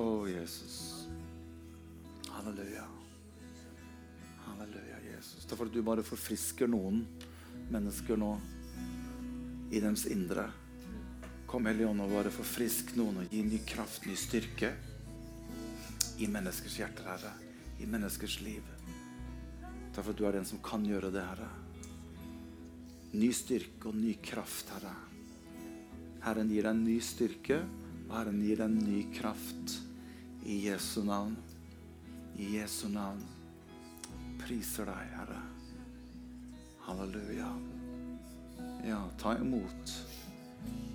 Å, Jesus. Halleluja. Halleluja, Jesus. Takk for at du bare forfrisker noen mennesker nå i deres indre. Kom, Hellige og bare forfrisk noen og gi ny kraft, ny styrke i menneskers hjerter, Herre. I menneskers liv. Takk for at du er den som kan gjøre det, Herre. Ny styrke og ny kraft, Herre. Herren gir deg ny styrke, og Herren gir deg ny kraft. I Jesu navn. I Jesu navn. Priser deg, Herre. Halleluja. Ja, ta imot.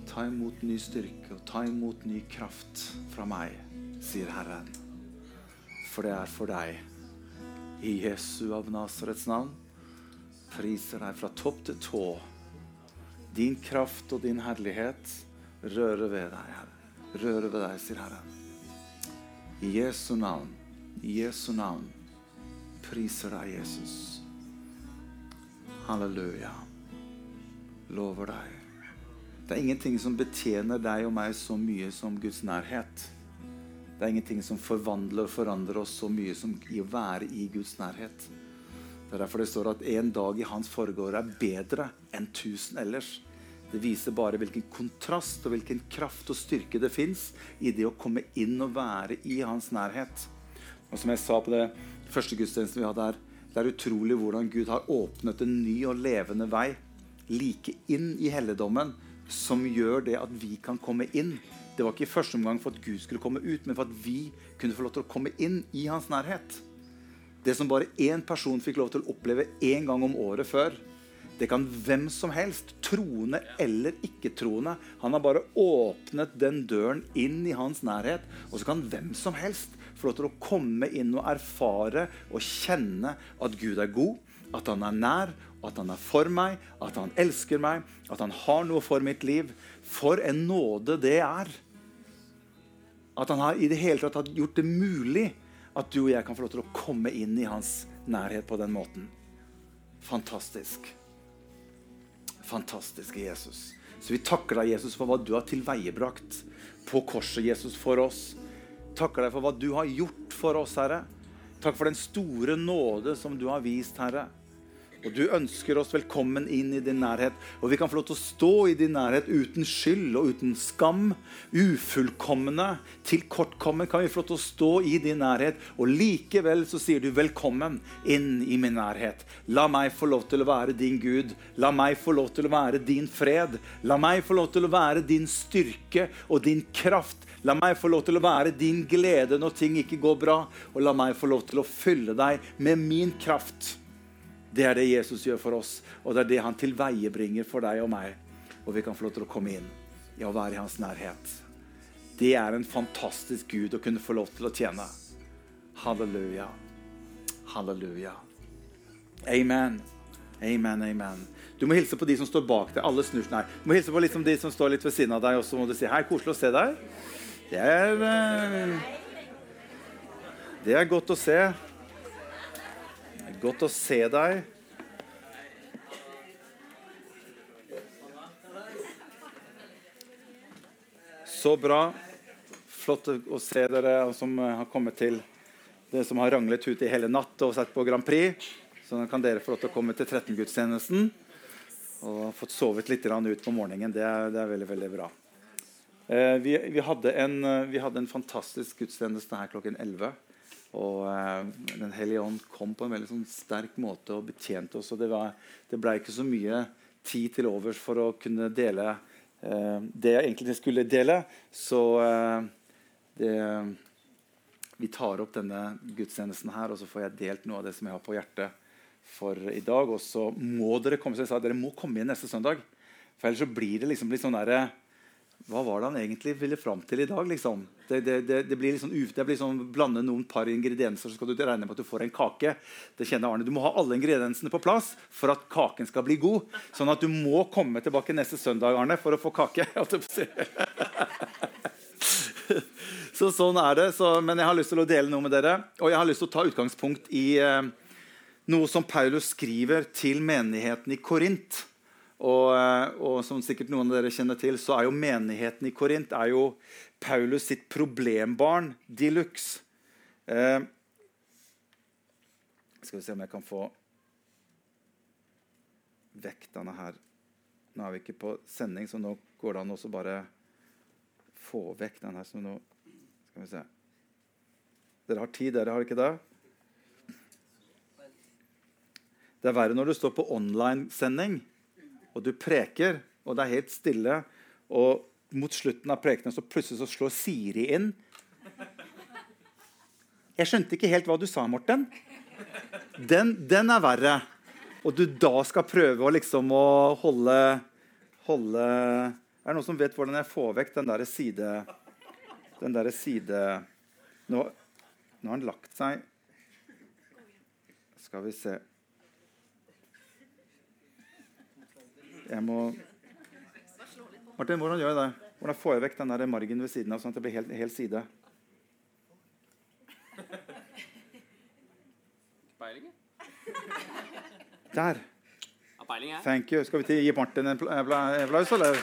Ta imot ny styrke og ta imot ny kraft fra meg, sier Herren. For det er for deg. I Jesu av Nasarets navn priser deg fra topp til tå. Din kraft og din herlighet rører ved deg, Herre. Rører ved deg, sier Herren. I Jesu navn, i Jesu navn priser deg, Jesus. Halleluja. Lover deg. Det er ingenting som betjener deg og meg så mye som Guds nærhet. Det er ingenting som forvandler og forandrer oss så mye som i å være i Guds nærhet. Det er derfor det står at en dag i hans foregård er bedre enn tusen ellers. Det viser bare hvilken kontrast og hvilken kraft og styrke det fins i det å komme inn og være i hans nærhet. Og som jeg sa på det første gudstjenesten vi hadde her, det er utrolig hvordan Gud har åpnet en ny og levende vei like inn i helligdommen som gjør det at vi kan komme inn. Det var ikke i første omgang for at Gud skulle komme ut, men for at vi kunne få lov til å komme inn i hans nærhet. Det som bare én person fikk lov til å oppleve én gang om året før, det kan hvem som helst, troende eller ikke-troende. Han har bare åpnet den døren inn i hans nærhet. Og så kan hvem som helst få lov til å komme inn og erfare og kjenne at Gud er god, at han er nær, at han er for meg, at han elsker meg, at han har noe for mitt liv. For en nåde det er. At han har i det hele tatt gjort det mulig at du og jeg kan få lov til å komme inn i hans nærhet på den måten. Fantastisk. Fantastiske Jesus. Så vi takker deg, Jesus, for hva du har tilveiebrakt på korset, Jesus, for oss. Takker deg for hva du har gjort for oss, Herre. Takk for den store nåde som du har vist, Herre. Og du ønsker oss velkommen inn i din nærhet. Og vi kan få lov til å stå i din nærhet uten skyld og uten skam. Ufullkomne, tilkortkommen kan vi få lov til å stå i din nærhet. Og likevel så sier du 'velkommen inn i min nærhet'. La meg få lov til å være din Gud. La meg få lov til å være din fred. La meg få lov til å være din styrke og din kraft. La meg få lov til å være din glede når ting ikke går bra. Og la meg få lov til å fylle deg med min kraft. Det er det Jesus gjør for oss, og det er det han tilveiebringer for deg og meg. Og vi kan få lov til å komme inn i å være i hans nærhet. Det er en fantastisk Gud å kunne få lov til å tjene. Halleluja. Halleluja. Amen. Amen, amen. Du må hilse på de som står bak deg. Alle snur Nei, du må hilse på liksom de som står litt ved siden av deg, og så må du si 'Hei, koselig å se deg'. Det er eh, Det er godt å se. Godt å se deg. Så bra. Flott å se dere som har kommet til det som har ranglet ute i hele natt og sett på Grand Prix. Så kan dere få lov til å komme til 13-gudstjenesten og fått sovet litt ut på morgenen. Det er, det er veldig, veldig bra. Eh, vi, vi, hadde en, vi, hadde en, fantastisk gudstjeneste her klokken 11. Og eh, Den hellige ånd kom på en veldig sånn sterk måte og betjente oss. og Det, det ble ikke så mye tid til overs for å kunne dele eh, det jeg egentlig skulle dele. Så eh, det, vi tar opp denne gudstjenesten her, og så får jeg delt noe av det som jeg har på hjertet for i dag. Og så må dere komme, så jeg sa, dere må komme inn neste søndag. For ellers så blir det liksom litt sånn derre hva var det han egentlig ville fram til i dag? Liksom? Det, det, det, det, blir liksom, det blir sånn Blande noen par ingredienser, så skal du regne med at du får en kake. Det kjenner Arne. Du må ha alle ingrediensene på plass for at kaken skal bli god. Sånn at du må komme tilbake neste søndag Arne, for å få kake. så sånn er det. Så, men jeg har lyst til å dele noe med dere. Og jeg har lyst til å ta utgangspunkt i eh, noe som Paulus skriver til menigheten i Korint. Og, eh, og, som sikkert noen av dere kjenner til, så er jo menigheten i Korint er jo Paulus sitt problembarn de luxe. Eh, skal vi se om jeg kan få vekk denne her. Nå er vi ikke på sending, så nå går det an å bare få vekk den her. Så nå skal vi se. Dere har tid, dere har ikke det? Det er verre når du står på online-sending og du preker, og det er helt stille, og mot slutten av prekenen så plutselig så slår Siri inn. Jeg skjønte ikke helt hva du sa, Morten. Den, den er verre. Og du da skal prøve å liksom å holde, holde Er det noen som vet hvordan jeg får vekk den derre side Den derre side nå, nå har den lagt seg Skal vi se Jeg må Martin, hvordan gjør jeg det? Hvordan får jeg vekk den der margen ved siden av, sånn at det blir helt, helt side? Peiling? Der. Thank you. Skal vi gi Martin en applaus, eller?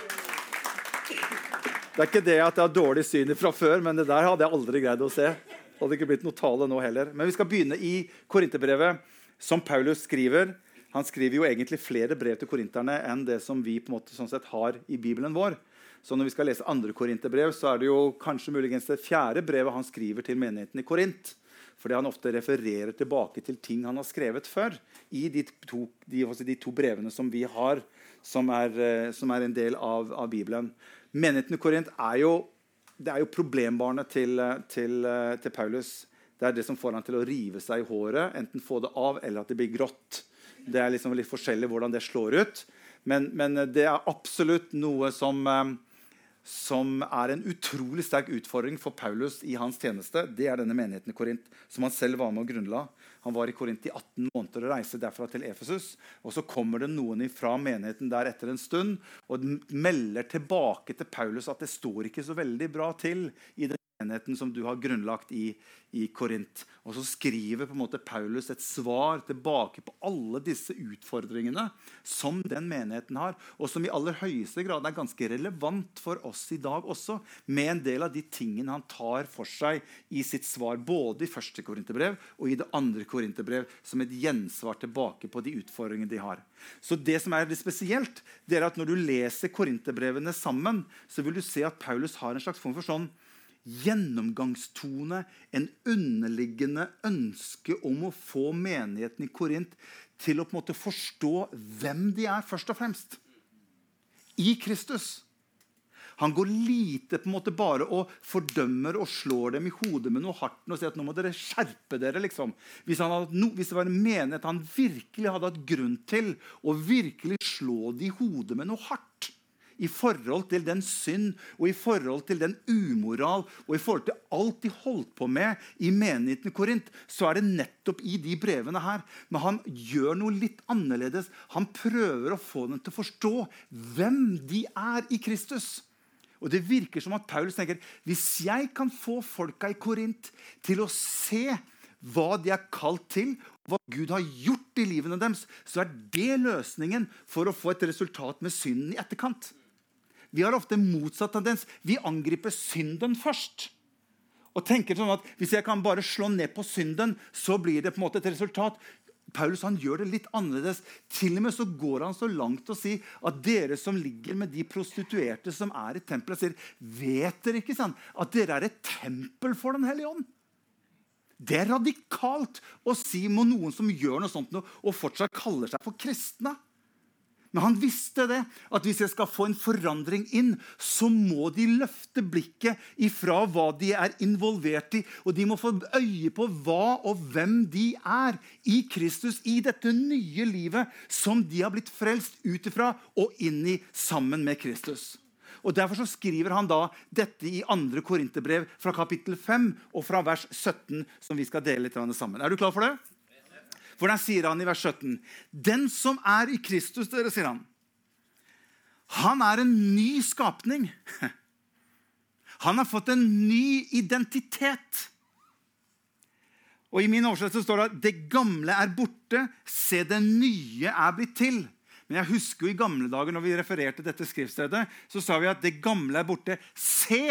Det er ikke det at jeg har dårlig syn fra før, men det der hadde jeg aldri greid å se. Det hadde ikke blitt noe tale nå heller. Men vi skal begynne i Korinterbrevet, som Paulus skriver han skriver jo egentlig flere brev til korinterne enn det som vi på en måte sånn sett har i Bibelen vår. Så når vi skal lese andre korinterbrev, så er det jo kanskje muligens det fjerde brevet han skriver til menigheten i Korint. Fordi han ofte refererer tilbake til ting han har skrevet før i de to, de, de to brevene som vi har, som er, eh, som er en del av, av, Bibelen. Menigheten i Korint er jo, det er jo problembarnet til, til, til Paulus. Det er det som får han til å rive seg i håret, enten få det av eller at det blir grått. Det er liksom litt forskjellig hvordan det slår ut. Men, men det er absolutt noe som, eh, som er en utrolig sterk utfordring for Paulus i hans tjeneste. Det er denne menigheten i Korint, som han selv var med og grunnla. Han var i Korint i 18 måneder og reiste derfra til Efesus. Og så kommer det noen fra menigheten der etter en stund og melder tilbake til Paulus at det står ikke så veldig bra til i den menigheten som du har grunnlagt i, i Korint. Og så skriver på en måte Paulus et svar tilbake på alle disse utfordringene som den menigheten har, og som i aller høyeste grad er ganske relevant for oss i dag også, med en del av de tingene han tar for seg i sitt svar, både i første korinterbrev og i det andre korinterbrev, som et gjensvar tilbake på de utfordringene de har. Så det som er litt spesielt, det er at når du leser korinterbrevene sammen, så vil du se at Paulus har en slags form for sånn gjennomgangstone, en underliggende ønske om å få menigheten i Korint til å på en måte forstå hvem de er, først og fremst. I Kristus. Han går lite på en måte bare og fordømmer og slår dem i hodet med noe hardt og sier at nå må dere skjerpe dere. liksom. Hvis, no, hvis det var en menighet han virkelig hadde hatt grunn til å virkelig slå dem i hodet med noe hardt, i forhold til den synd og i forhold til den umoral og i forhold til alt de holdt på med i menigheten i Korint, så er det nettopp i de brevene her. Men han gjør noe litt annerledes. Han prøver å få dem til å forstå hvem de er i Kristus. Og Det virker som at Paulus tenker hvis jeg kan få folka i Korint til å se hva de er kalt til, hva Gud har gjort i livene deres, så er det løsningen for å få et resultat med synden i etterkant. Vi har ofte motsatt tendens. Vi angriper synden først. Og tenker sånn at Hvis jeg kan bare slå ned på synden, så blir det på en måte et resultat. Paulus han gjør det litt annerledes. Til og med så går han så langt å si at dere som ligger med de prostituerte som er i tempelet, sier Vet dere ikke sant, at dere er et tempel for Den hellige ånd? Det er radikalt å si mot noen som gjør noe sånt og fortsatt kaller seg for kristne. Men han visste det, at hvis jeg skal få en forandring inn, så må de løfte blikket ifra hva de er involvert i. Og de må få øye på hva og hvem de er i Kristus, i dette nye livet som de har blitt frelst ut ifra og inn i sammen med Kristus. Og Derfor så skriver han da dette i 2. Korinterbrev fra kapittel 5 og fra vers 17, som vi skal dele litt sammen. Er du klar for det? Der sier han i vers 17.: Den som er i Kristus, dere, sier han, han er en ny skapning. Han har fått en ny identitet. Og I min oversettelse står det at det gamle er borte, se, det nye er blitt til. Men jeg husker jo i gamle dager når vi refererte dette skriftstedet, så sa vi at det gamle er borte. Se!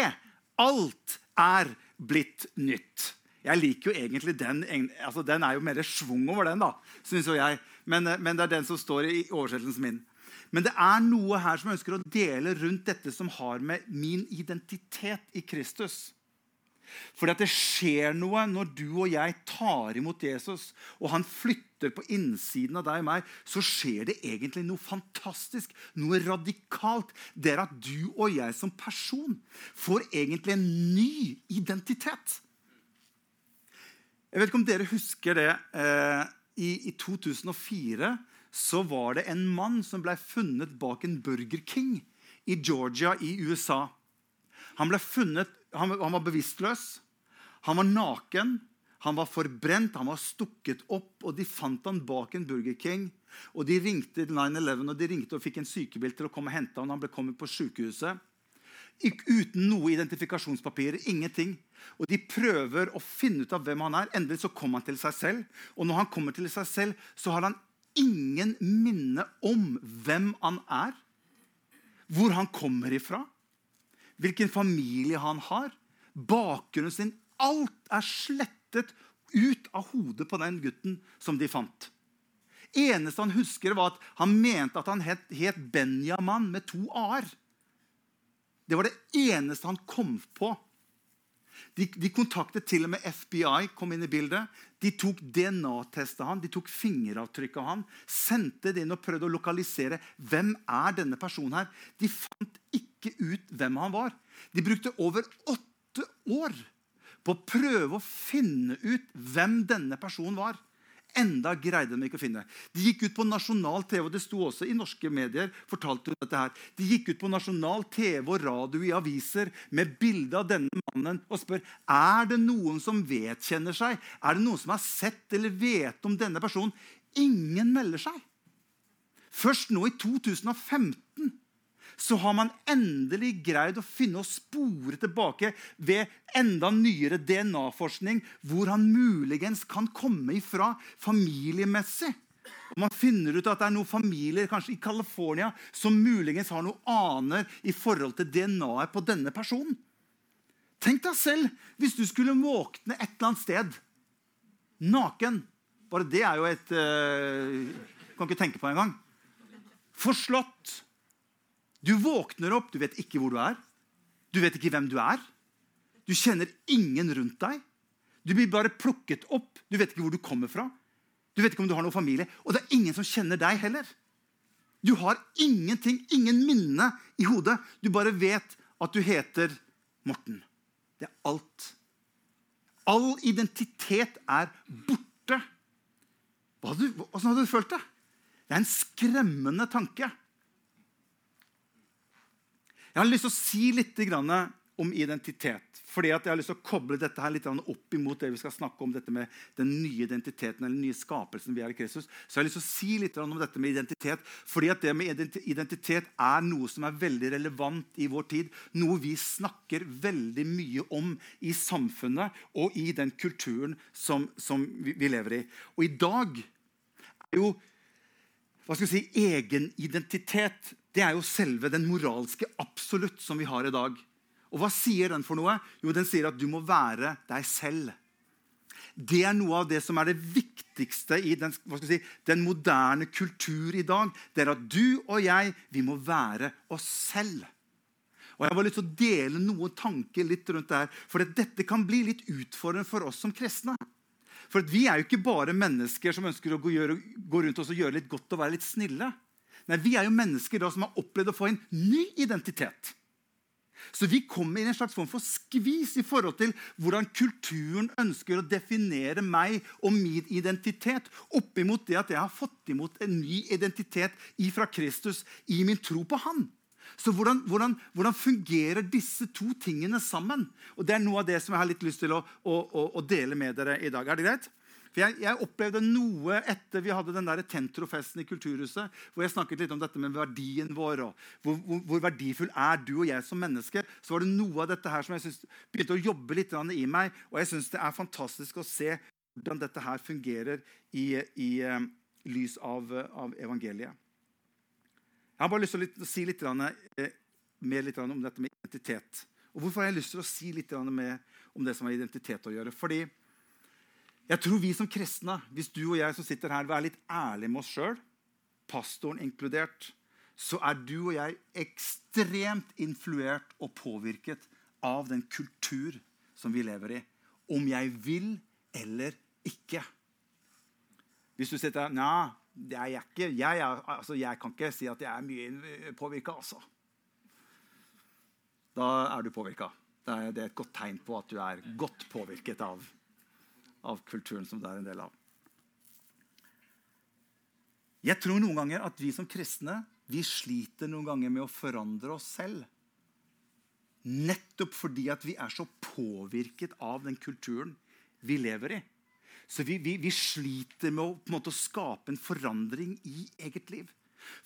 Alt er blitt nytt. Jeg liker jo egentlig den. altså Den er jo mer schwung over den, da, syns jo jeg. Men, eh, men, det er den som står i oversettelsen min. Men det er noe her som jeg ønsker å dele rundt dette som har med min identitet i Kristus. Fordi at det skjer noe når du og jeg tar imot Jesus, og han flytter på innsiden av deg og meg, så skjer det egentlig noe fantastisk, noe radikalt. Det er at du og jeg som person får egentlig en ny identitet. Jeg vet ikke om dere husker det. Eh, i, I 2004 så var det en mann som ble funnet bak en Burger King i Georgia i USA. Han ble funnet han, han var bevisstløs. Han var naken. Han var forbrent, han var stukket opp, og de fant han bak en Burger King. Og De ringte 9-11 og de ringte og fikk en sykebil til å komme og hente ham. Han ble kommet på sykehuset. Uten noe identifikasjonspapirer. Ingenting. Og De prøver å finne ut av hvem han er. Endelig så kommer han til seg selv. Og når han kommer til seg selv, så har han ingen minne om hvem han er, hvor han kommer ifra, hvilken familie han har, bakgrunnen sin. Alt er slettet ut av hodet på den gutten som de fant. eneste han husker, var at han mente at han het, het Benjamin med to a-er. Det var det eneste han kom på. De, de, kontaktet til og med FBI, kom inn i bildet. De tok DNA-testet han, de tok fingeravtrykk av han, sendte det inn og prøvde å lokalisere hvem er denne personen her. De fant ikke ut hvem han var. De brukte over åtte år på å prøve å finne ut hvem denne personen var. Enda greide de ikke å finne. De gikk ut på nasjonal TV, og det sto også i norske medier. fortalte dette her. De gikk ut på nasjonal TV og radio i aviser med bilde av denne mannen og spør er det noen som vedkjenner seg. Er det noen som har sett eller vet om denne personen? Ingen melder seg. Først nå i 2015 så har man endelig greid å finne og spore tilbake ved enda nyere DNA-forskning hvor han muligens kan komme ifra familiemessig. Og Man finner ut at det er noen familier kanskje i California som muligens har noen aner i forhold til DNA-et på denne personen. Tenk deg selv hvis du skulle våkne et eller annet sted naken. Bare det er jo et uh, Kan ikke tenke på engang. Forslått du våkner opp, du vet ikke hvor du er. Du vet ikke hvem du er. Du kjenner ingen rundt deg. Du blir bare plukket opp. Du vet ikke hvor du kommer fra. Du vet ikke om du har noen familie. Og det er ingen som kjenner deg heller. Du har ingenting, ingen minne i hodet. Du bare vet at du heter Morten. Det er alt. All identitet er borte. Åssen hadde du følt det? Det er en skremmende tanke. Jeg har lyst til å si litt om identitet. fordi Jeg har lyst til å koble dette her litt opp imot det vi skal snakke om dette med den nye identiteten eller den nye skapelsen vi er i Kristus. Så jeg har lyst til å si litt om dette med identitet. fordi at det med identitet er noe som er veldig relevant i vår tid. Noe vi snakker veldig mye om i samfunnet og i den kulturen som, som vi, lever i. Og i dag er jo hva skal vi si, egenidentitet det er jo selve den moralske absolutt som vi har i dag. Og hva sier den for noe? Jo, Den sier at du må være deg selv. Det er noe av det som er det viktigste i den, si, den moderne kultur i dag. Det er at du og jeg vi må være oss selv. Og Jeg har lyst til å dele noen tanker litt rundt det her, for dette kan bli litt utfordrende for oss som kristne. For Vi er jo ikke bare mennesker som ønsker å gå rundt oss og gjøre litt godt og være litt snille. Nei, Vi er jo mennesker da som har opplevd å få en ny identitet. Så vi kommer i en slags form for skvis i forhold til hvordan kulturen ønsker å definere meg og min identitet oppimot det at jeg har fått imot en ny identitet fra Kristus i min tro på Han. Så hvordan, hvordan, hvordan, fungerer disse to tingene sammen? Og Det er noe av det som jeg har litt lyst til å, å, å dele med dere i dag. Er det greit? For jeg, jeg, opplevde noe etter vi hadde den der Tentrofesten i Kulturhuset, hvor jeg snakket litt om dette med verdien vår. og hvor, hvor, hvor, verdifull er du og jeg som menneske? Så var det noe av dette her som jeg synes, begynte å jobbe litt i meg. Og jeg syns det er fantastisk å se hvordan dette her fungerer i, i uh, lys av, av evangeliet. Jeg har bare lyst til å si litt eh, mer om dette med identitet. Og Hvorfor har jeg lyst til å si litt mer om det som har identitet å gjøre? Fordi jeg tror vi som kristne, hvis du og jeg som sitter her, vil være litt ærlige med oss sjøl, pastoren inkludert, så er du og jeg ekstremt influert og påvirket av den kultur som vi lever i. Om jeg vil eller ikke. Hvis du sitter her Nja, jeg, jeg, altså, jeg, kan ikke si at jeg er mye påvirka, altså. Da er du påvirka. Det, det er et godt tegn på at du er godt påvirket av, av kulturen som det er en del av. Jeg tror noen ganger at vi som kristne vi sliter noen ganger med å forandre oss selv. Nettopp fordi at vi er så påvirket av den kulturen vi lever i. Så vi, vi, vi sliter med å, måte, å, skape en forandring i eget liv.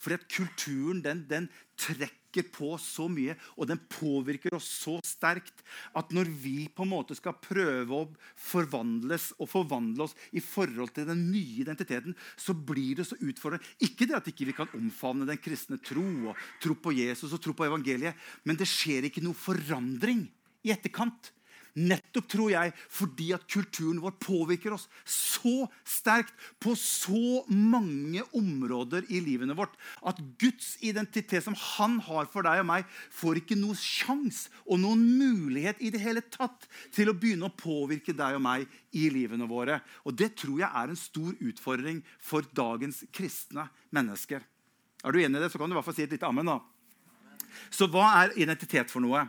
Fordi at kulturen den, den, trekker på så mye, og den påvirker oss så sterkt at når vi på en måte skal prøve å forvandles og forvandle oss i forhold til den nye identiteten, så blir det så utfordrende. Ikke det at ikke vi ikke kan omfavne den kristne tro og tro på Jesus og tro på evangeliet, men det skjer ikke noe forandring i etterkant. Nettopp, tror jeg, fordi at kulturen vår påvirker oss så sterkt på så mange områder i livene vårt at Guds identitet som han har for deg og meg, får ikke noen sjanse og noen mulighet i det hele tatt til å begynne å påvirke deg og meg i livene våre. Og Det tror jeg er en stor utfordring for dagens kristne mennesker. Er du enig i det, så kan du i hvert fall si et lite amen. da. Så hva er identitet for noe?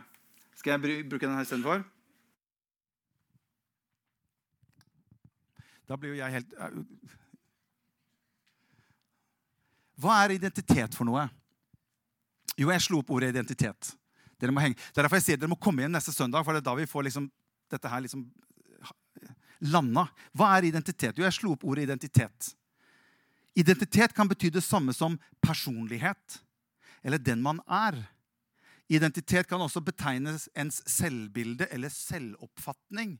Skal jeg bruke den her istedenfor? Da blir jo jeg helt Hva er identitet for noe? Jo, jeg slo opp ordet identitet. Dere må henge. Det er derfor jeg sier dere må komme igjen neste søndag, for det er da vi får liksom, dette her liksom landa. Hva er identitet? Jo, jeg slo opp ordet identitet. Identitet kan bety det samme som personlighet, eller den man er. Identitet kan også betegnes ens selvbilde eller selvoppfatning.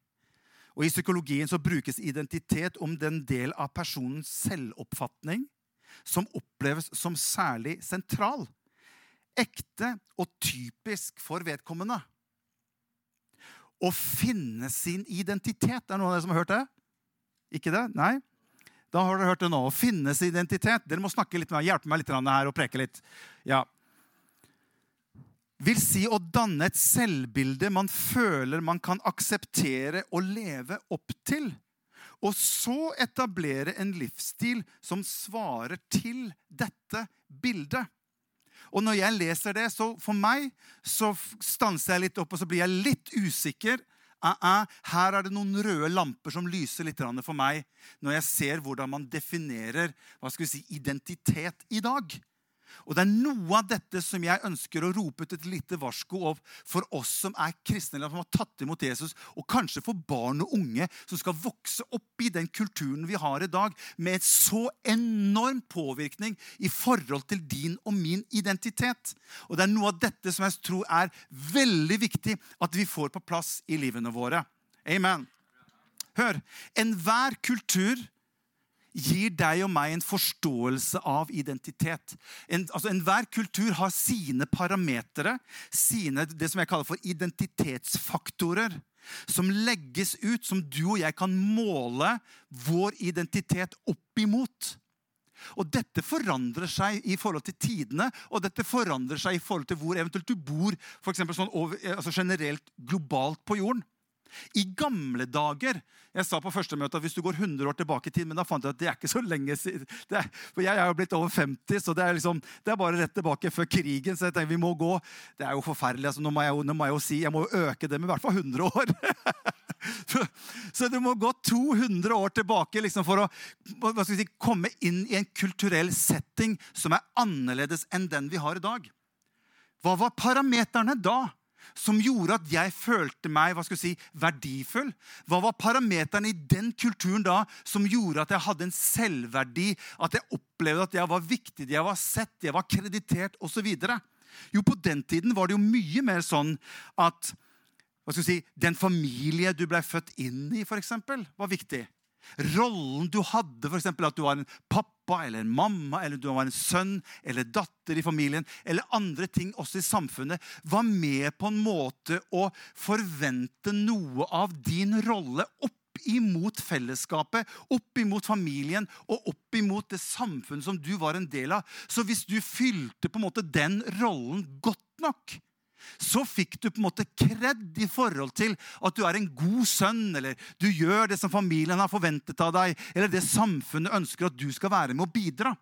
Og I psykologien så brukes identitet om den del av personens selvoppfatning som oppleves som særlig sentral, ekte og typisk for vedkommende. Å finne sin identitet. Er det noen av dere som har hørt det? Ikke det? Nei? Da har dere hørt det nå. Å finne sin identitet. Dere må snakke litt med meg, hjelpe meg litt her og preke litt. Ja vil si å danne et selvbilde man føler man kan akseptere og leve opp til. Og så etablere en livsstil som svarer til dette bildet. Og når jeg leser det, så for meg så stanser jeg litt opp, og så blir jeg litt usikker. Uh -uh, her er det noen røde lamper som lyser litt for meg når jeg ser hvordan man definerer hva skal vi si, identitet i dag. Og Det er noe av dette som jeg ønsker å rope ut et lite varsko for oss som er kristne, eller som har tatt imot Jesus, og kanskje for barn og unge som skal vokse opp i den kulturen vi har i dag, med et så enorm påvirkning i forhold til din og min identitet. Og Det er noe av dette som jeg tror er veldig viktig at vi får på plass i livene våre. Amen. Hør. Enhver kultur gir deg og meg en forståelse av identitet. En, altså Enhver kultur har sine parametere, sine, det som jeg kaller for identitetsfaktorer, som legges ut, som du og jeg kan måle vår identitet opp imot. Og Dette forandrer seg i forhold til tidene, og dette forandrer seg i forhold til hvor eventuelt du bor for sånn over, altså generelt globalt på jorden. I gamle dager Jeg sa på første møte at hvis du går 100 år tilbake i tid, men da fant jeg at det er ikke så lenge siden. Er, for jeg er jo blitt over 50, så det er, liksom, det er bare rett tilbake før krigen. Så jeg tenker vi må gå. Det er jo forferdelig. Altså, nå, må jeg, nå, må jeg, jo si jeg må jo øke det med i hvert fall 100 år. så du må gå 200 år tilbake liksom, for å si, komme inn i en kulturell setting som er annerledes enn den vi har i dag. Hva var parameterne da? Som gjorde at jeg følte meg hva skal jeg si, verdifull? Hva var parameteren i den kulturen da som gjorde at jeg hadde en selvverdi? At jeg opplevde at jeg var viktig, jeg var sett, jeg var kreditert osv.? Jo, på den tiden var det jo mye mer sånn at hva skal jeg si, den familie du ble født inn i, eksempel, var viktig. Rollen du hadde, f.eks. at du var en pappa eller en mamma eller du var en sønn eller datter i familien, eller andre ting også i samfunnet, var med på en måte å forvente noe av din rolle opp imot fellesskapet, opp imot familien og opp imot det samfunnet som du var en del av. Så hvis du fylte på en måte den rollen godt nok, så fikk du på en måte kred i forhold til at du er en god sønn, eller du gjør det som familien har forventet av deg, eller det samfunnet ønsker at du skal være med å bidra.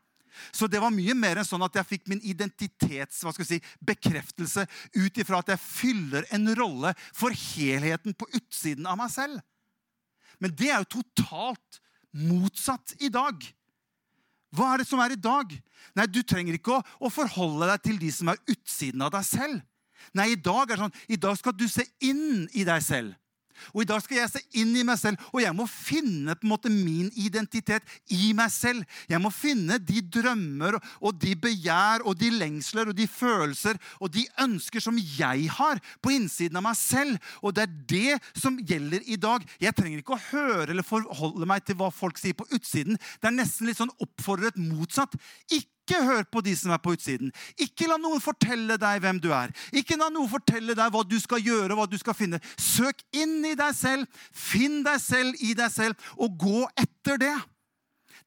Så det var mye mer enn sånn at jeg fikk min identitets hva skal si, bekreftelse ut ifra at jeg fyller en rolle for helheten på utsiden av meg selv. Men det er jo totalt motsatt i dag. Hva er det som er i dag? Nei, Du trenger ikke å, å forholde deg til de som er utsiden av deg selv. Nei, i dag er det sånn, i dag skal du se inn i deg selv. Og I dag skal jeg se inn i meg selv, og jeg må finne på en måte min identitet i meg selv. Jeg må finne de drømmer og de begjær og de lengsler og de følelser og de ønsker som jeg har på innsiden av meg selv. Og det er det som gjelder i dag. Jeg trenger ikke å høre eller forholde meg til hva folk sier på utsiden. Det er nesten litt sånn oppfordret motsatt. Ikke ikke hør på de som er på utsiden. Ikke la noen fortelle deg hvem du er. Ikke la noen fortelle deg hva du skal gjøre, hva du skal finne. Søk inn i deg selv, finn deg selv i deg selv, og gå etter det.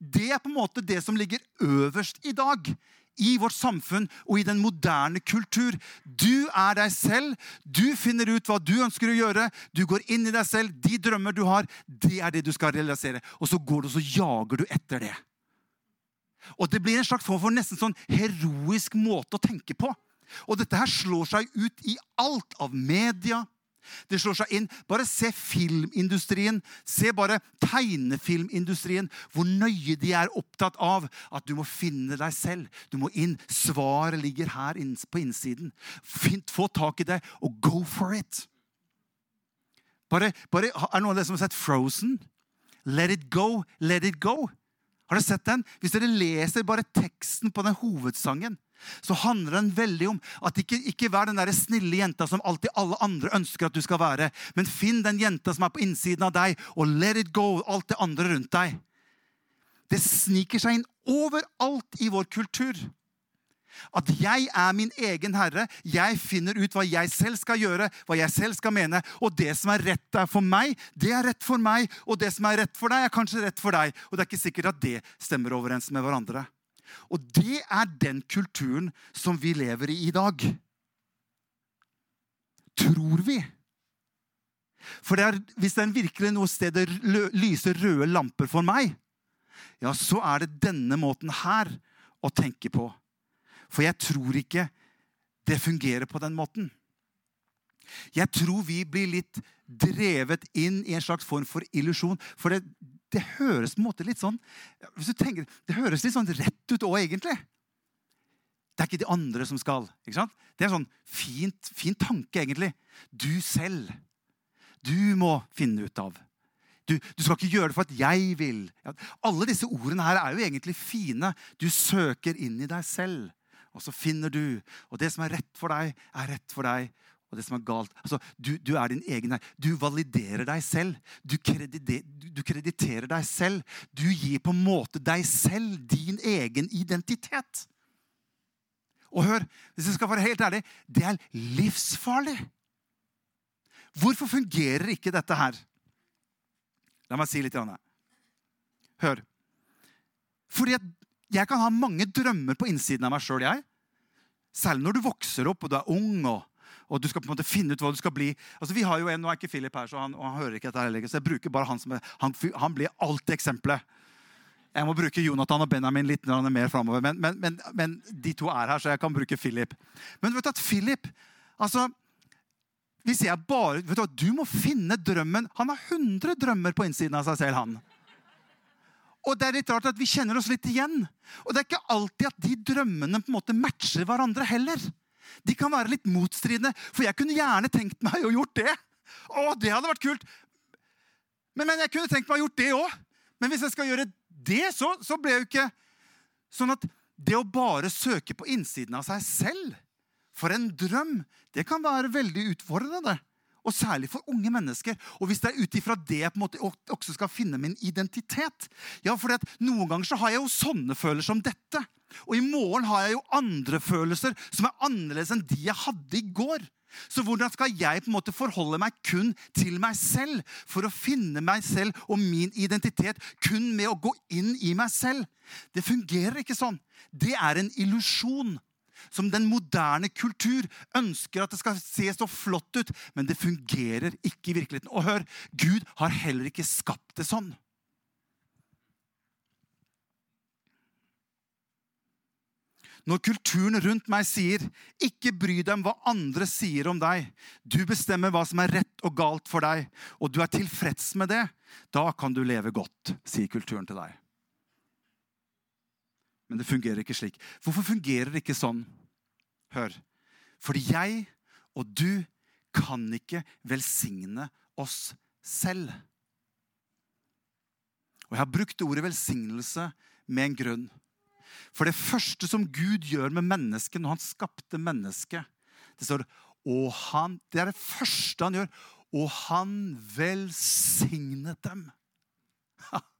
Det er på en måte det som ligger øverst i dag i vårt samfunn og i den moderne kultur. Du er deg selv. Du finner ut hva du ønsker å gjøre. Du går inn i deg selv. De drømmer du har, det er det du skal realisere. Og så går du og så jager du etter det. Og Det blir en slags form for nesten sånn heroisk måte å tenke på. Og dette her slår seg ut i alt av media. Det slår seg inn. Bare se filmindustrien. Se bare tegnefilmindustrien. Hvor nøye de er opptatt av at du må finne deg selv. Du må inn. Svaret ligger her på innsiden. Få tak i det og go for it. Bare, bare, er noen av dere som har sett Frozen? Let it go, let it go. Har dere sett den? Hvis dere leser bare teksten på den hovedsangen, så handler den veldig om at ikke, ikke vær den der snille jenta som alltid alle andre ønsker at du skal være, men finn den jenta som er på innsiden av deg, og let it go, alt det andre rundt deg. Det sniker seg inn overalt i vår kultur. At jeg er min egen herre. Jeg finner ut hva jeg selv skal gjøre, hva jeg selv skal mene. Og det som er rett for meg, det er rett for meg. Og det som er rett for deg, er kanskje rett for deg. Og det er ikke sikkert at det stemmer overens med hverandre. Og det er den kulturen som vi lever i i dag. Tror vi. For det er, hvis det er virkelig noe sted lyser røde lamper for meg, ja, så er det denne måten her å tenke på. For jeg tror ikke det fungerer på den måten. Jeg tror vi blir litt drevet inn i en slags form for illusjon. For det, det, høres på en måte litt sånn hvis du tenker, det høres litt sånn rett ut òg, egentlig. Det er ikke de andre som skal. ikke sant? Det er en sånn fint, fin tanke, egentlig. Du selv. Du må finne ut av. Du, du, skal ikke gjøre det for at jeg vil. Alle disse ordene her er jo egentlig fine. Du søker inn i deg selv og så finner du. Og det som er rett for deg, er rett for deg. Og det som er galt altså, du, du er din egen her. Du validerer deg selv. Du, krediter, du krediterer deg selv. Du gir på en måte deg selv din egen identitet. Og hør, hvis jeg skal være helt ærlig, det er livsfarlig. Hvorfor fungerer ikke dette her? La meg si litt. Hør. Fordi at jeg kan ha mange drømmer på innsiden av meg sjøl. selv når du vokser opp og du er ung og, og, du skal på en måte finne ut hva du skal bli. Altså, vi har jo en, Nå er ikke Philip her, så han, han hører ikke dette heller, så jeg bruker bare han som han, han blir alltid eksempelet. Jeg må bruke Jonathan og Benjamin litt mer framover. Men, men, men, men, de to er her, så jeg kan bruke Philip. Men vet du at Philip altså, hvis jeg bare, vet Du hva, du må finne drømmen. Han har 100 drømmer på innsiden av seg selv. han. Og det er litt rart at vi kjenner oss litt igjen. Og det er ikke alltid at de drømmene på en måte matcher hverandre heller. De kan være litt motstridende. For jeg kunne gjerne tenkt meg å gjort det. Å, det hadde vært kult. Men, men jeg kunne tenkt meg å gjort det òg. Men hvis jeg skal gjøre det, så, så ble jeg jo ikke Sånn at det å bare søke på innsiden av seg selv for en drøm, det kan være veldig utfordrende Og særlig for unge mennesker. Og hvis det er ut ifra det jeg på en måte også skal finne min identitet Ja, for Noen ganger så har jeg jo sånne følelser som dette. Og i morgen har jeg jo andre følelser som er annerledes enn de jeg hadde i går. Så hvordan skal jeg på en måte forholde meg kun til meg selv for å finne meg selv og min identitet kun med å gå inn i meg selv? Det fungerer ikke sånn. Det er en illusjon som den moderne kultur ønsker at det skal se så flott ut, men det fungerer ikke i virkeligheten. Og hør, Gud har heller ikke skapt det sånn. Når kulturen rundt meg sier 'ikke bry deg om hva andre sier om deg', 'du bestemmer hva som er rett og galt for deg', og du er tilfreds med det, da kan du leve godt, sier kulturen til deg. Men det fungerer ikke slik. Hvorfor fungerer det ikke sånn? Hør. Fordi jeg og du kan ikke velsigne oss selv. Og jeg har brukt ordet velsignelse med en grunn. For det første som Gud gjør med mennesket når han skapte mennesket Det står og han, Det er det første han gjør. Og han velsignet dem.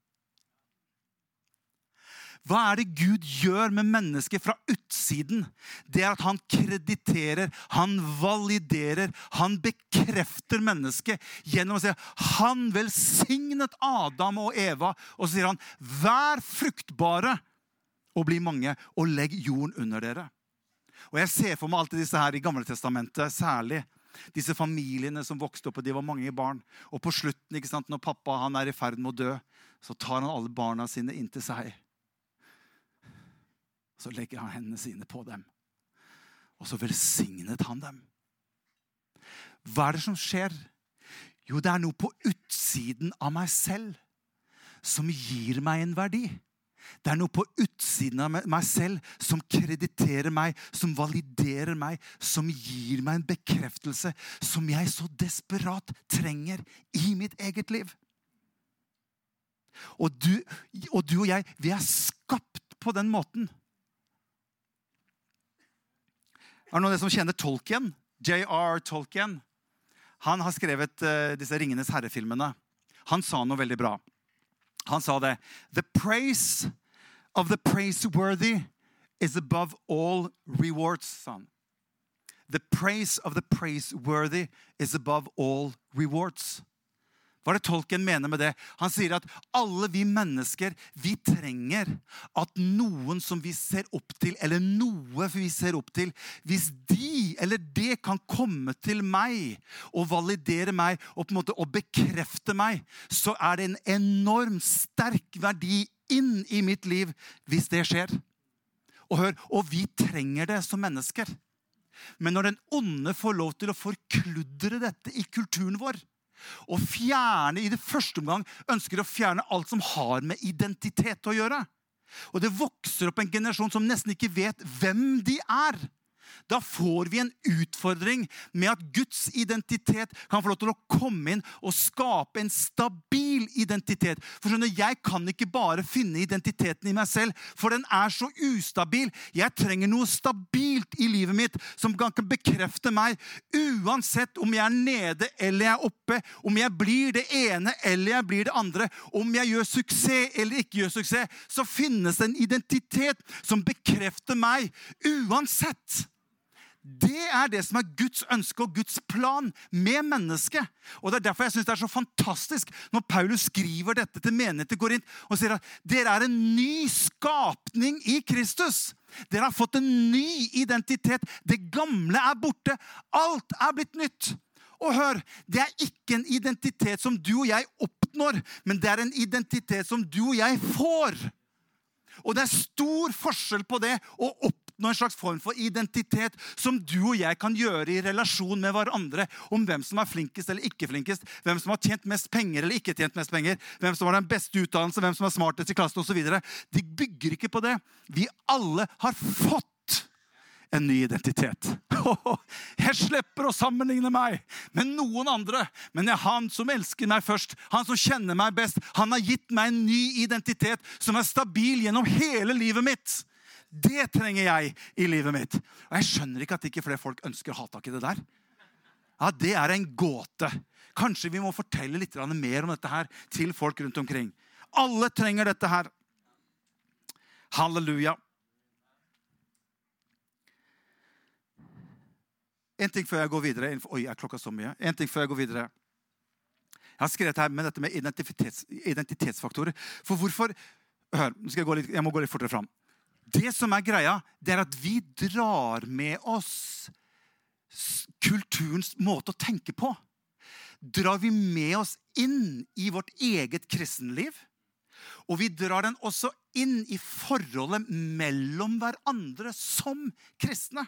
Hva er det Gud gjør med mennesket fra utsiden? Det er at han krediterer, han validerer, han bekrefter mennesket gjennom å si han velsignet Adam og Eva. Og så sier han, vær fruktbare og bli mange, og legg jorden under dere. Og Jeg ser for meg alltid disse her i Gamle Testamentet, særlig. Disse familiene som vokste opp, og de var mange barn. Og på slutten, ikke sant, når pappa han er i ferd med å dø, så tar han alle barna sine inn til seg. Så legger han hendene sine på dem. Og så velsignet han dem. Hva er det som skjer? Jo, det er noe på utsiden av meg selv som gir meg en verdi. Det er noe på utsiden av meg selv som krediterer meg, som validerer meg, som gir meg en bekreftelse som jeg så desperat trenger i mitt eget liv. Og du og, du og jeg, vi er skapt på den måten. Er det noen av dere som kjenner Tolkien? J.R. Tolkien. Han har skrevet uh, disse Ringenes herre-filmene. Han sa noe veldig bra. Han sa det. The praise of the praiseworthy is above all rewards, son. The praise of the praiseworthy is above all rewards. Hva er det tolken mener med det? Han sier at alle vi mennesker vi trenger at noen som vi ser opp til, eller noe vi ser opp til Hvis de eller det kan komme til meg og validere meg og på en måte og bekrefte meg, så er det en enormt sterk verdi inn i mitt liv hvis det skjer. Og hør, og vi trenger det som mennesker. Men når den onde får lov til å forkludre dette i kulturen vår, og fjerne, i det første omgang ønsker å fjerne alt som har med identitet å gjøre. Og det vokser opp en generasjon som nesten ikke vet hvem de er. Da får vi en utfordring med at Guds identitet kan få lov til å komme inn og skape en stabil identitet. For skjønner, Jeg kan ikke bare finne identiteten i meg selv, for den er så ustabil. Jeg trenger noe stabilt i livet mitt som kan bekrefte meg, uansett om jeg er nede eller jeg er oppe, om jeg blir det ene eller jeg blir det andre, om jeg gjør suksess eller ikke gjør suksess, så finnes det en identitet som bekrefter meg uansett. Det er det som er Guds ønske og Guds plan med mennesket. Og Det er derfor jeg synes det er så fantastisk når Paulus skriver dette til menigheten i Korint og sier at dere er en ny skapning i Kristus. Dere har fått en ny identitet. Det gamle er borte. Alt er blitt nytt. Og hør, det er ikke en identitet som du og jeg oppnår, men det er en identitet som du og jeg får. Og det er stor forskjell på det å oppnå oppnå en slags form for identitet som du og jeg kan gjøre i relasjon med hverandre. Om hvem som er flinkest eller ikke flinkest, hvem som har tjent mest penger eller ikke tjent mest penger, hvem som har den beste utdannelse, hvem som er smartest i klassen osv. De bygger ikke på det. Vi alle har fått en ny identitet. Jeg slipper å sammenligne meg med noen andre, men det er han som elsker meg først, han som kjenner meg best. Han har gitt meg en ny identitet som er stabil gjennom hele livet mitt. Det trenger jeg i livet mitt. Og jeg skjønner ikke at ikke flere folk ønsker å ha tak i det der. Ja, Det er en gåte. Kanskje vi må fortelle litt mer om dette her til folk rundt omkring. Alle trenger dette her. Halleluja. En ting før jeg går videre. Oi, er klokka så mye? En ting før jeg går videre. Jeg har skrevet her med dette med identitets, identitetsfaktorer. For hvorfor Hør, jeg, litt, jeg, må gå litt fortere fram. Det som er greia, det er at vi drar med oss kulturens måte å tenke på. Drar vi med oss inn i vårt eget kristenliv. Og vi drar den også inn i forholdet mellom hverandre som kristne.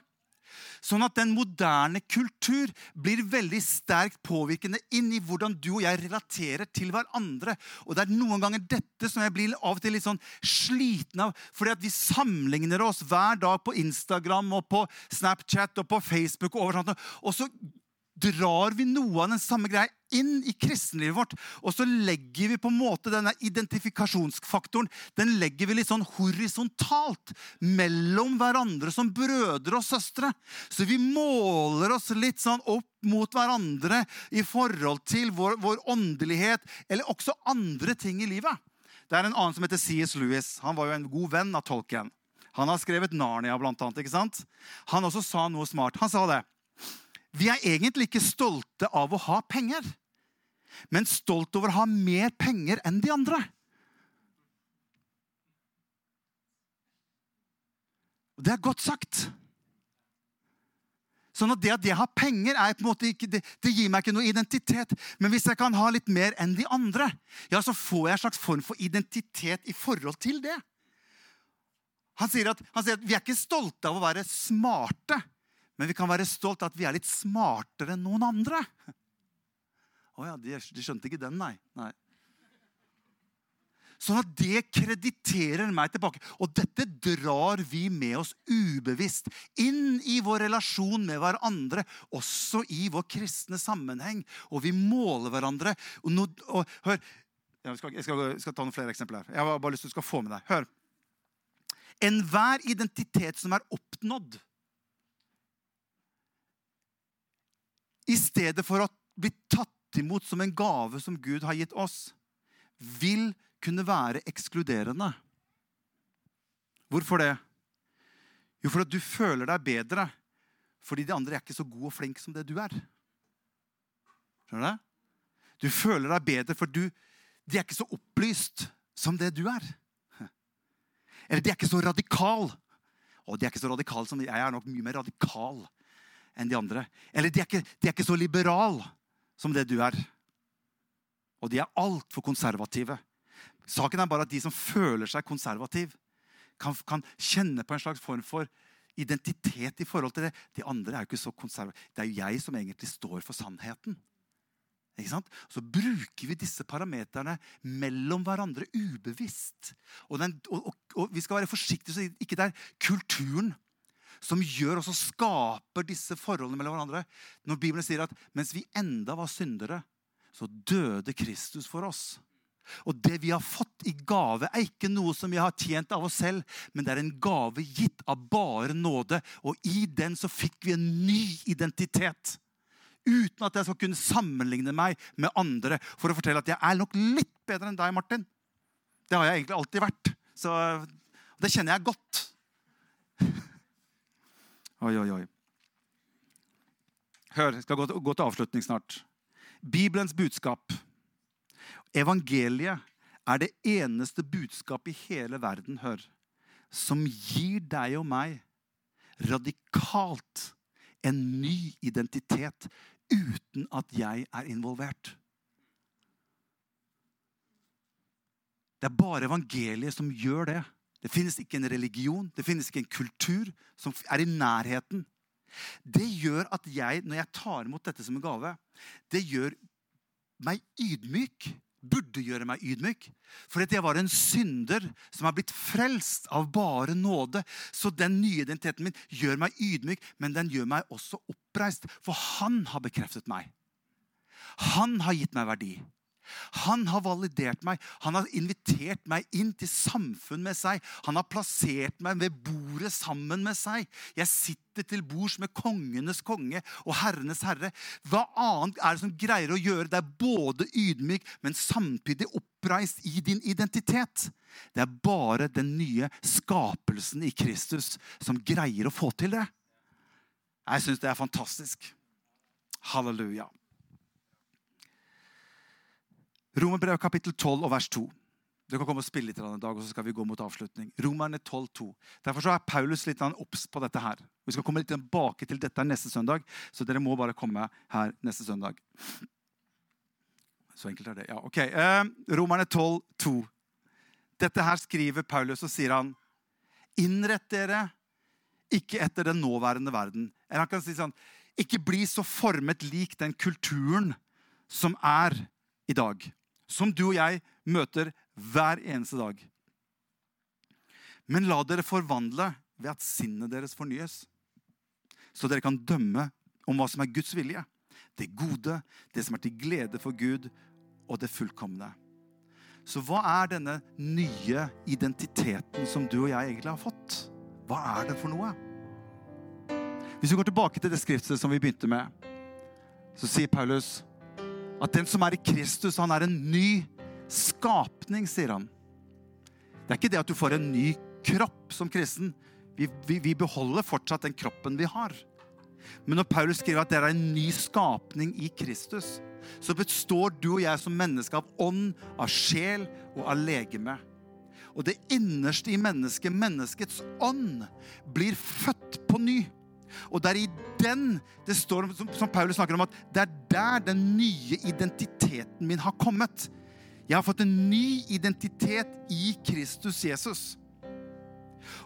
Sånn at den moderne kultur blir veldig sterkt påvirkende inn i hvordan du og jeg relaterer til hverandre. Og det er noen ganger dette som jeg blir av og til litt sånn sliten av. Fordi at vi sammenligner oss hver dag på Instagram og på Snapchat og på Facebook. Og, overalt, og så drar vi noe av den samme greia inn i kristenlivet vårt. Og så legger vi på en måte denne identifikasjonsfaktoren den legger vi litt sånn horisontalt mellom hverandre som brødre og søstre. Så vi måler oss litt sånn opp mot hverandre i forhold til vår, vår åndelighet eller også andre ting i livet. Det er en annen som heter C.S. Lewis. Han var jo en god venn av tolken. Han har skrevet Narnia, blant annet. ikke sant? Han også sa noe smart. Han sa det. Vi er egentlig ikke stolte av å ha penger, men stolt over å ha mer penger enn de andre. Og Det er godt sagt. Sånn at Det at jeg har penger, er på en måte ikke, det, det, gir meg ikke noe identitet. Men hvis jeg kan ha litt mer enn de andre, ja, så får jeg en slags form for identitet i forhold til det. Han sier, at, han sier at vi er ikke stolte av å være smarte, men vi kan være stolt av at vi er litt smartere enn noen andre. Å oh ja, de, de, skjønte ikke den, nei. nei. Sånn at det krediterer meg tilbake. Og dette drar vi med oss ubevisst inn i vår relasjon med hverandre, også i vår kristne sammenheng. Og vi måler hverandre. Og, no, og hør, jeg skal, jeg, skal, skal, ta noen flere eksempler her. Jeg har bare lyst til å få med deg. Hør. Enhver identitet som er oppnådd, i stedet for å bli tatt imot som en gave som Gud har gitt oss, vil kunne være ekskluderende. Hvorfor det? Jo, fordi du føler deg bedre fordi de andre er ikke så gode og flinke som det du er. Skjønner du? Du føler deg bedre for du, de er ikke så opplyst som det du er. Eller de er ikke så radikal. Og de er ikke så radikale som jeg er nok mye mer radikal enn de andre. Eller de er ikke, de er ikke så liberale som det du er. Og de er altfor konservative. Saken er bare at de som føler seg konservativ, kan, kan, kjenne på en slags form for identitet i forhold til det. De andre er jo ikke så konservative. Det er jo jeg som egentlig står for sannheten. Så bruker vi disse parameterne mellom hverandre ubevisst. Og, den, og, og, og vi skal være forsiktige så ikke det er kulturen som gjør og skaper disse forholdene mellom hverandre. Når Bibelen sier at mens vi enda var syndere, så døde Kristus for oss. Og det vi har fått i gave, er ikke noe som vi har tjent av oss selv, men det er en gave gitt av bare nåde. Og i den så fikk vi en ny identitet. Uten at jeg skal kunne sammenligne meg med andre for å fortelle at jeg er nok litt bedre enn deg, Martin. Det har jeg egentlig alltid vært. Så det kjenner jeg godt. Oi, oi, oi. Hør, jeg skal gå til, gå til avslutning snart. Bibelens budskap. Evangeliet er det eneste budskapet i hele verden, hør, som gir deg og meg radikalt en ny identitet uten at jeg er involvert. Det er bare evangeliet som gjør det. Det finnes ikke en religion, det finnes ikke en kultur som er i nærheten. Det gjør at jeg, når jeg tar imot dette som en gave, det gjør meg ydmyk. Burde gjøre meg ydmyk. For jeg var en synder som har blitt frelst av bare nåde. Så den nye identiteten min gjør meg ydmyk, men den gjør meg også oppreist. For han har bekreftet meg. Han har gitt meg verdi. Han har validert meg. Han har invitert meg inn til samfunn med seg. Han har plassert meg ved bordet sammen med seg. Jeg sitter til bords med kongenes konge og herrenes herre. Hva annet er det som greier å gjøre deg både ydmyk, men samtidig oppreist i din identitet? Det er bare den nye skapelsen i Kristus som greier å få til det. Jeg syns det er fantastisk. Halleluja. Romerbrevet kapittel 12 og vers 2. Du kan komme og spille litt i dag, og så skal vi gå mot avslutning. Romerne 12, 2. Derfor så er Paulus litt obs på dette her. Vi skal komme litt tilbake til dette neste søndag, så dere må bare komme her neste søndag. Så enkelt er det. Ja, ok. Eh, Romerne 12, 2. Dette her skriver Paulus, og sier han Innrett dere ikke etter den nåværende verden. Eller han kan si sånn Ikke bli så formet lik den kulturen som er i dag som du og jeg møter hver eneste dag. Men la dere forvandle ved at sinnet deres fornyes, så dere kan dømme om hva som er Guds vilje. Det gode, det som er til glede for Gud, og det fullkomne. Så hva er denne nye identiteten som du og jeg egentlig har fått? Hva er det for noe? Hvis vi går tilbake til det skriftet som vi begynte med, så sier Paulus at den som er i Kristus, han er en ny skapning, sier han. Det er ikke det at du får en ny kropp som kristen. Vi, vi, vi beholder fortsatt den kroppen vi har. Men når Paulus skriver at dere er en ny skapning i Kristus, så består du og jeg som menneske av ånd, av sjel og av legeme. Og det innerste i mennesket, menneskets ånd, blir født på ny. Og det er i den det står, som, Paulus snakker om, at det er der den nye identiteten min har kommet. Jeg har fått en ny identitet i Kristus Jesus.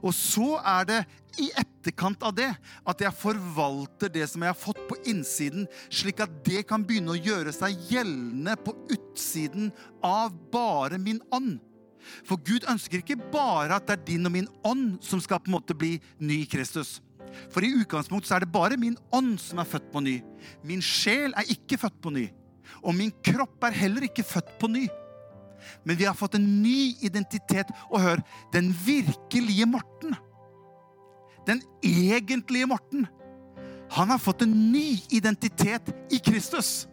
Og så er det i etterkant av det at jeg forvalter det som jeg har fått på innsiden, slik at det kan begynne å gjøre seg gjeldende på utsiden av bare min ånd. For Gud ønsker ikke bare at det er din og min ånd som skal på en måte bli ny i Kristus. For i utgangspunktet er det bare min ånd som er født på ny. Min sjel er ikke født på ny. Og min kropp er heller ikke født på ny. Men vi har fått en ny identitet. Og hør, den virkelige Morten, den egentlige Morten, han har fått en ny identitet i Kristus.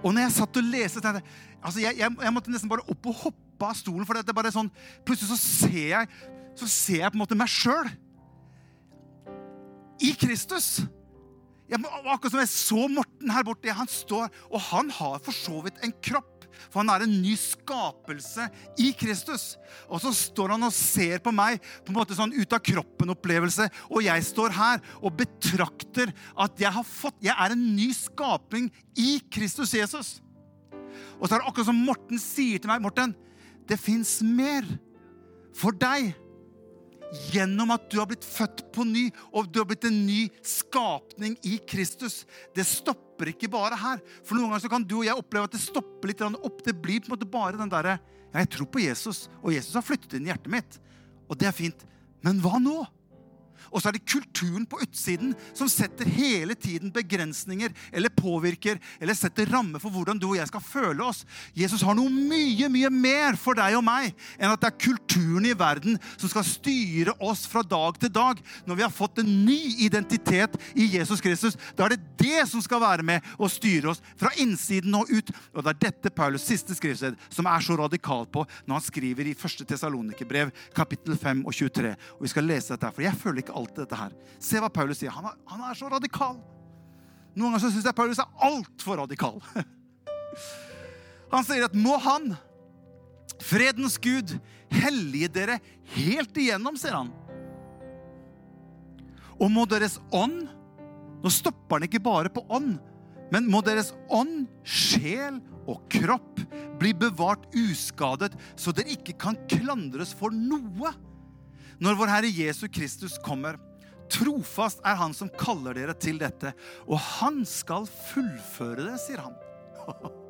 Og når jeg satt og leste tenkte, altså jeg, jeg, jeg, måtte nesten bare opp og hoppe av stolen. For det er bare sånn, plutselig så ser jeg, så ser jeg på en måte meg sjøl i Kristus. Jeg, akkurat som jeg så Morten her borte. Han står, og han har for så vidt en kropp. For han er en ny skapelse i Kristus. Og så står han og ser på meg på en måte sånn ut av kroppen-opplevelse. Og jeg står her og betrakter at jeg har fått Jeg er en ny skapning i Kristus Jesus. Og så er det akkurat som Morten sier til meg. Morten, det fins mer for deg gjennom at du har blitt født på ny, og du har blitt en ny skapning i Kristus. Det stopper ikke bare her. For noen ganger kan du og jeg oppleve at det stopper litt opp. Det blir på en måte bare den derre ja, Jeg tror på Jesus, og Jesus har flyttet inn i hjertet mitt. Og det er fint. Men hva nå? Og så er det kulturen på utsiden som setter hele tiden begrensninger eller påvirker eller setter rammer for hvordan du og jeg skal føle oss. Jesus har noe mye, mye mer for deg og meg enn at det er kulturen i verden som skal styre oss fra dag til dag. Når vi har fått en ny identitet i Jesus Kristus, da er det det som skal være med og styre oss fra innsiden og ut. Og det er dette Paulus' siste skrivsted som er så radikal på når han skriver i 1. Tesalonikerbrev kapittel 5 og 23. Og vi skal lese dette, for jeg føler ikke alt dette her. Se hva Paulus sier. Han er, han er så radikal. Noen ganger syns jeg Paulus er altfor radikal. Han sier at må han, fredens Gud, hellige dere helt igjennom, sier han. Og må deres ånd Nå stopper han ikke bare på ånd, men må deres ånd, sjel og kropp bli bevart uskadet, så dere ikke kan klandres for noe når vår Herre Jesus Kristus kommer. Trofast er Han som kaller dere til dette, og Han skal fullføre det, sier han.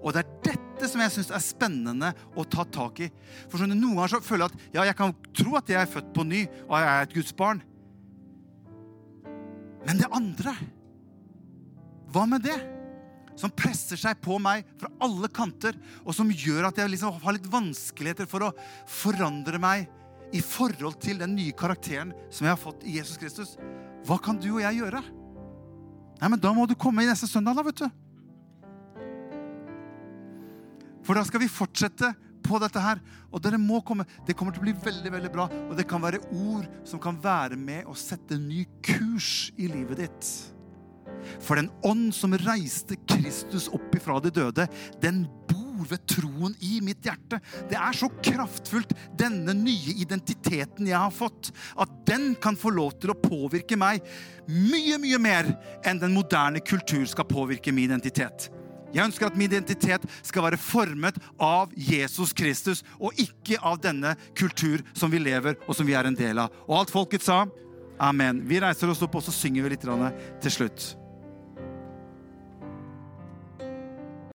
Og det er dette som jeg syns er spennende å ta tak i. For sånn, Noen ganger så føler jeg at ja, jeg kan tro at jeg er født på ny, og jeg er et Guds barn. Men det andre Hva med det? Som presser seg på meg fra alle kanter, og som gjør at jeg liksom har litt vanskeligheter for å forandre meg i forhold til den nye karakteren som jeg har fått i Jesus Kristus. Hva kan du og jeg gjøre? Nei, men Da må du komme i neste søndag, da, vet du. For da skal vi fortsette på dette her. Og dere må komme. Det kommer til å bli veldig veldig bra. Og det kan være ord som kan være med å sette en ny kurs i livet ditt. For den ånd som reiste Kristus opp ifra de døde, den bor ved troen i mitt hjerte. Det er så kraftfullt, denne nye identiteten jeg har fått, at den kan få lov til å påvirke meg mye, mye mer enn den moderne kultur skal påvirke min identitet. Jeg ønsker at min identitet skal være formet av Jesus Kristus, og ikke av denne kultur som vi lever og som vi er en del av. Og alt folket sa amen. Vi reiser oss opp og så synger vi litt til slutt.